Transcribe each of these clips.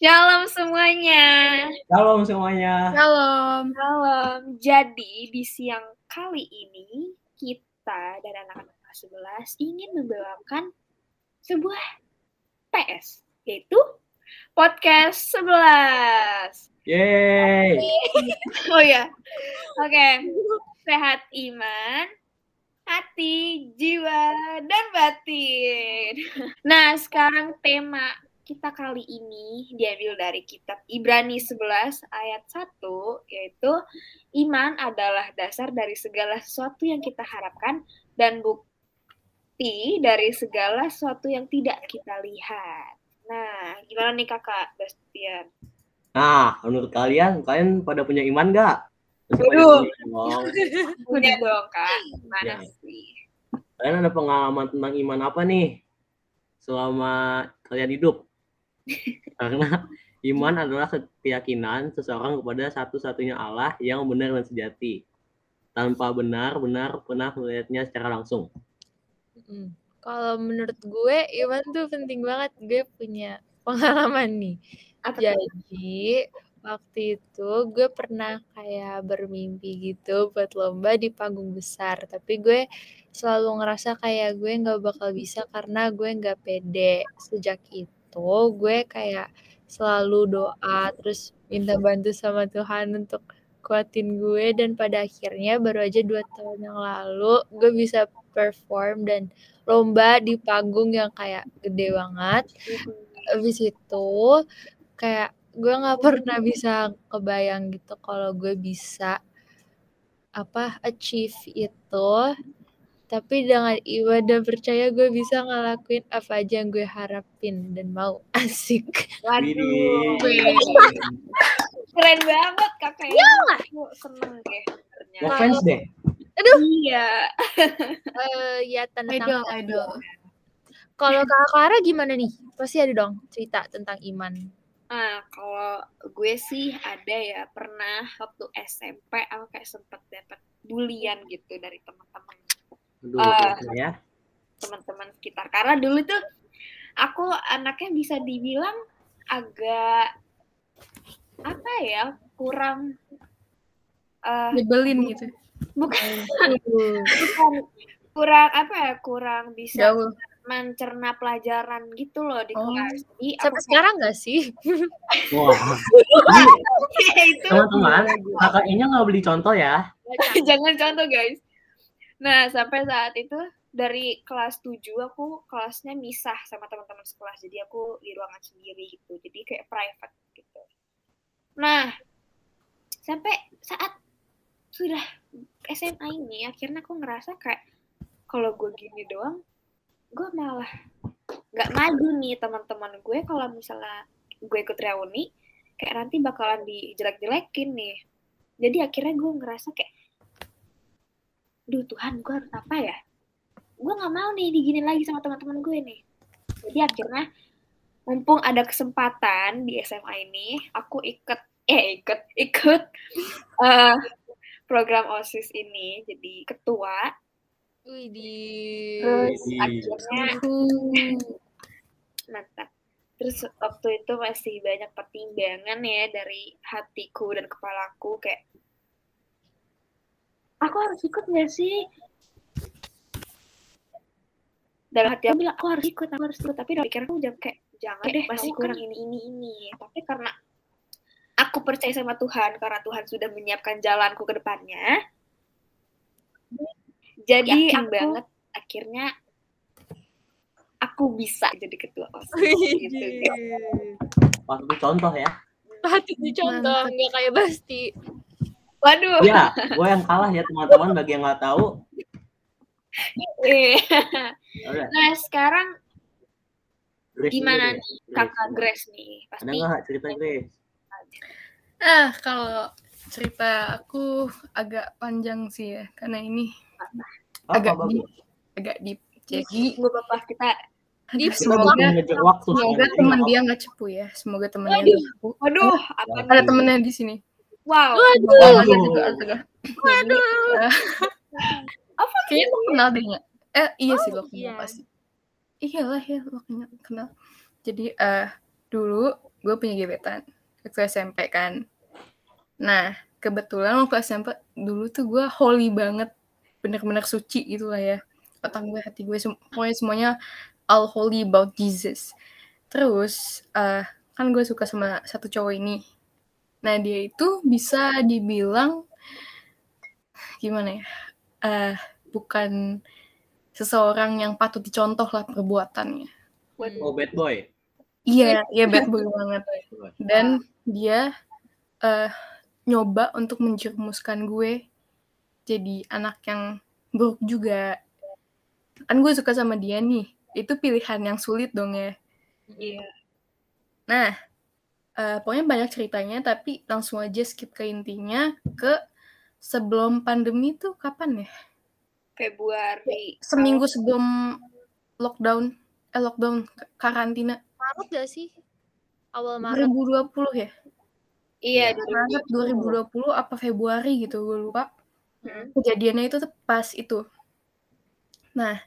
Shalom semuanya. Shalom semuanya. Shalom. Shalom. Jadi di siang kali ini kita dan anak-anak kelas 11 ingin membawakan sebuah PS yaitu podcast 11. Yeay. Oh ya. Oke. Sehat iman, hati, jiwa, dan batin. Nah, sekarang tema kita kali ini diambil dari kitab Ibrani 11 ayat 1 yaitu iman adalah dasar dari segala sesuatu yang kita harapkan dan bukti dari segala sesuatu yang tidak kita lihat. Nah, gimana nih kakak Bastian? Nah, menurut kalian, kalian pada punya iman? Waduh. Dong. Punya dong kak, gimana Ya. sih? Kalian ada pengalaman tentang iman apa nih? Selama kalian hidup? Karena iman adalah keyakinan seseorang kepada satu-satunya Allah yang benar dan sejati. Tanpa benar-benar pernah melihatnya secara langsung. Kalau menurut gue, Iman tuh penting banget. Gue punya pengalaman nih. Apa? Jadi, waktu itu gue pernah kayak bermimpi gitu buat lomba di panggung besar. Tapi gue selalu ngerasa kayak gue nggak bakal bisa karena gue nggak pede. Sejak itu, gue kayak selalu doa, terus minta bantu sama Tuhan untuk kuatin gue. Dan pada akhirnya baru aja dua tahun yang lalu, gue bisa perform dan lomba di panggung yang kayak gede banget. Habis itu kayak gue nggak pernah bisa kebayang gitu kalau gue bisa apa achieve itu. Tapi dengan iman dan percaya gue bisa ngelakuin apa aja yang gue harapin dan mau asik. Waduh, keren banget kakak. Iya Aku seneng deh. ternyata. Ngefans deh. Iya. Eh ya tanda Idol, idol. Kalau Kak Clara gimana nih? Pasti ada dong cerita tentang iman. Nah, kalau gue sih ada ya pernah waktu SMP aku kayak sempet dapat bulian gitu dari teman-teman Aduh, Ah. ya. teman-teman sekitar. Karena dulu tuh aku anaknya bisa dibilang agak apa ya kurang eh Nyebelin gitu. bukan bukan kurang apa ya kurang bisa Gaul. mencerna pelajaran gitu loh di Oh. kelas. Jadi Sampai sekarang gak sih? Wah, itu teman-teman, kakak ini nggak beli contoh ya. jangan contoh guys. Nah sampai saat itu dari kelas 7 aku kelasnya misah sama teman-teman sekelas. Jadi aku di ruangan sendiri gitu. Jadi kayak private gitu. Nah sampai saat sudah SMA ini akhirnya aku ngerasa kayak kalau gue gini doang gue malah nggak maju nih teman-teman gue kalau misalnya gue ikut reuni kayak nanti bakalan dijelek-jelekin nih. Jadi akhirnya gue ngerasa kayak duh Tuhan gue harus apa ya? Gue nggak mau nih diginin lagi sama teman-teman gue nih jadi akhirnya mumpung ada kesempatan di SMA ini aku ikut eh ikut ikut eh, program osis ini. Jadi ketua. Wih di terus Widih. akhirnya mantap. Terus waktu itu masih banyak pertimbangan ya dari hatiku dan kepalaku kayak aku harus ikut gak sih? Dalam hati aku bilang aku harus ikut aku harus ikut. Tapi dalam pikiran aku jam kayak jangan deh masih kurang ini ini ini. Tapi karena aku percaya sama Tuhan karena Tuhan sudah menyiapkan jalanku ke depannya jadi Yakin aku banget. Akhirnya aku bisa jadi ketua osis gitu. Pas itu contoh ya. hati dicontoh nggak kayak Basti. Waduh Ya, gue yang kalah ya teman-teman bagi yang nggak tahu. Eh. Udah, nah sekarang Grace gimana nih kakak Grace nih Ada pasti nggak cerita Grace? Ah, kalau cerita aku agak panjang sih ya, karena ini Apa, agak bagus. deep, agak deep. Jadi, gue bapak kita Deep semoga waktu. semoga teman dia nggak cepu ya. Semoga temannya Waduh. nggak cepu. waduh apa Waduh. Ada temennya di sini. Wow Waduh. Jadi, eh, apa kayaknya lo kenal Nya. Eh, iya sih lo iya. kenal pasti. Iyalah ya lo kenal. kenal. Jadi, eh dulu gue punya gebetan waktu SMP kan. Nah, kebetulan waktu SMP dulu tuh gue holy banget, bener-bener suci gitu lah ya. Otak gue, hati gue, sem- pokoknya semuanya all holy about Jesus. Terus, eh, kan gue suka sama satu cowok ini. Nah, dia itu bisa dibilang gimana ya? Eh, bukan seseorang yang patut dicontoh lah perbuatannya. Oh bad boy. Iya, iya bad boy banget. Dan dia eh nyoba untuk menjerumuskan gue jadi anak yang buruk juga. Kan gue suka sama dia nih. Itu pilihan yang sulit dong ya. Iya. Nah, eh, pokoknya banyak ceritanya, tapi langsung aja skip ke intinya ke sebelum pandemi tuh kapan ya? Februari. Seminggu sebelum lockdown, eh lockdown karantina Maret gak sih? Awal Maret. 2020 ya? Iya, Maret 2020 apa Februari gitu, gue lupa. Hmm. Kejadiannya itu tuh pas itu. Nah,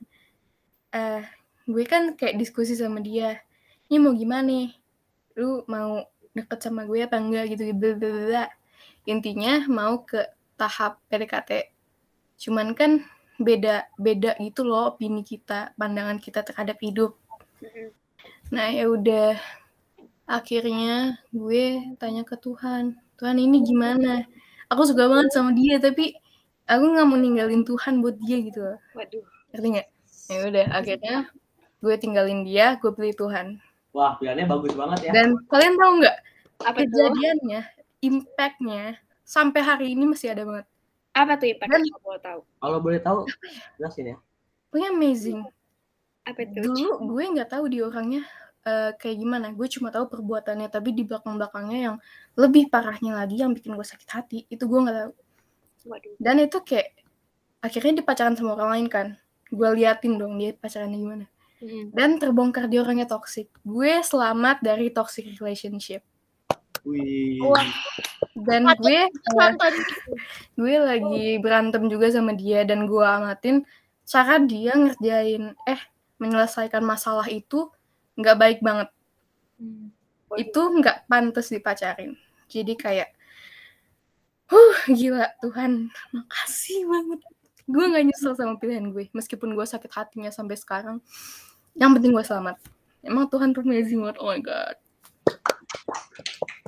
eh gue kan kayak diskusi sama dia. Ini mau gimana nih? Lu mau deket sama gue apa enggak gitu, bla bla bla. Intinya mau ke tahap PDKT. Cuman kan beda beda gitu loh opini kita, pandangan kita terhadap hidup. Mm-mm. Nah, ya udah akhirnya gue tanya ke Tuhan, Tuhan ini gimana? Aku suka banget sama dia, tapi aku nggak mau ninggalin Tuhan buat dia gitu loh. Waduh. Ngerti nggak? Ya udah, akhirnya gue tinggalin dia, gue pilih Tuhan. Wah pilihannya bagus banget ya. Dan kalian tahu nggak kejadiannya, impactnya sampai hari ini masih ada banget. Apa tuh impact Dan- kalau boleh tahu? Kalau boleh tahu, jelasin ya. Pokoknya amazing. Apa itu? Dulu gue nggak tahu dia orangnya eh, kayak gimana. Gue cuma tahu perbuatannya, tapi di belakang-belakangnya yang lebih parahnya lagi yang bikin gue sakit hati, itu gue nggak tahu. Waduh. Dan itu kayak akhirnya dia pacaran sama orang lain kan. Gue liatin dong dia pacarannya gimana. Dan terbongkar dia orangnya toxic. Gue selamat dari toxic relationship. Wih. Wah. Dan gue eh, Nonton. gue lagi berantem juga sama dia dan gue amatin cara dia ngerjain eh menyelesaikan masalah itu nggak baik banget. Itu nggak pantas dipacarin. Jadi kayak huh gila Tuhan makasih banget. Gue nggak nyesel sama pilihan gue meskipun gue sakit hatinya sampai sekarang. Yang penting gue selamat. Emang Tuhan tuh amazing banget. Oh my god.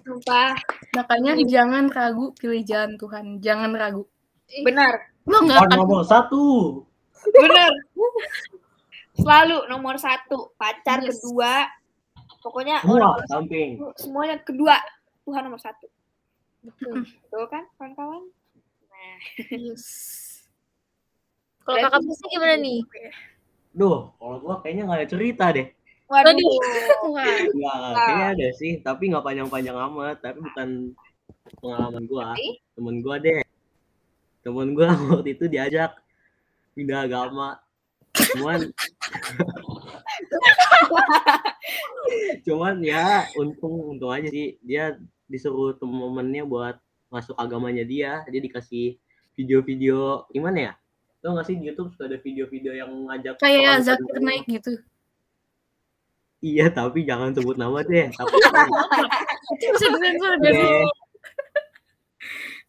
Sumpah. Makanya jangan ragu pilih jalan Tuhan. Jangan ragu. Benar. Lo nggak Oh, akan nomor satu. Benar. Selalu nomor satu. Pacar Yes. kedua. Pokoknya Semua orang samping. semuanya kedua. Tuhan nomor satu. Betul. Betul kan kawan-kawan? Nah. Yes. Kalau kakak Pusi gimana nih? Duh, kalau gua kayaknya nggak ada cerita deh. Waduh. Nggak, kayaknya ada sih, tapi nggak panjang-panjang amat. Tapi bukan pengalaman gua, temen gua deh. Temen gua waktu itu diajak pindah agama. Cuman, cuman ya untung untung aja sih dia disuruh temen-temennya buat masuk agamanya dia. Dia dikasih video-video gimana ya? Tau nggak sih di YouTube suka ada video-video yang ngajak Kayak Zakir naik gitu. Iya, tapi jangan sebut nama deh. Tapi gak?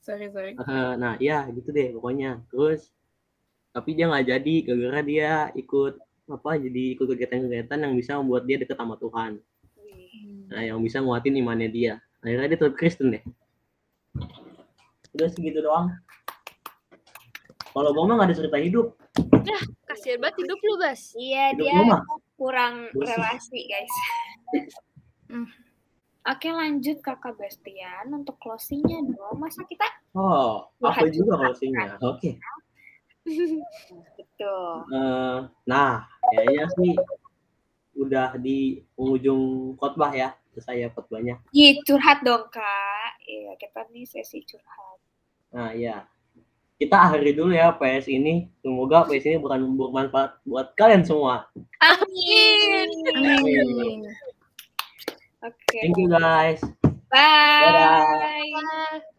Sorry, sorry. Eh, nah iya gitu deh pokoknya terus tapi dia nggak jadi gara-gara dia ikut apa jadi ikut kegiatan-kegiatan yang bisa membuat dia dekat sama Tuhan nah yang bisa nguatin imannya dia akhirnya dia tetap Kristen deh udah segitu doang kalau gue mah nggak ada cerita hidup Kasian banget hidup lu, Bas. Iya, hidup dia kurang Bosan. relasi, guys. Hmm. Oke, lanjut Kakak Bastian untuk closingnya dong. Masa kita oh apa Curhat. juga closingnya oke gitu. Eh, nah kayaknya sih udah di penghujung khotbah ya saya khotbahnya Ih, curhat dong, Kak. Iya, kita nih sesi curhat. Nah, ya. Kita akhiri dulu ya PS ini. Semoga PS ini bukan bermanfaat buat kalian semua. Amin. Amin. Oke. Thank you guys. Bye. Dadah. Wah.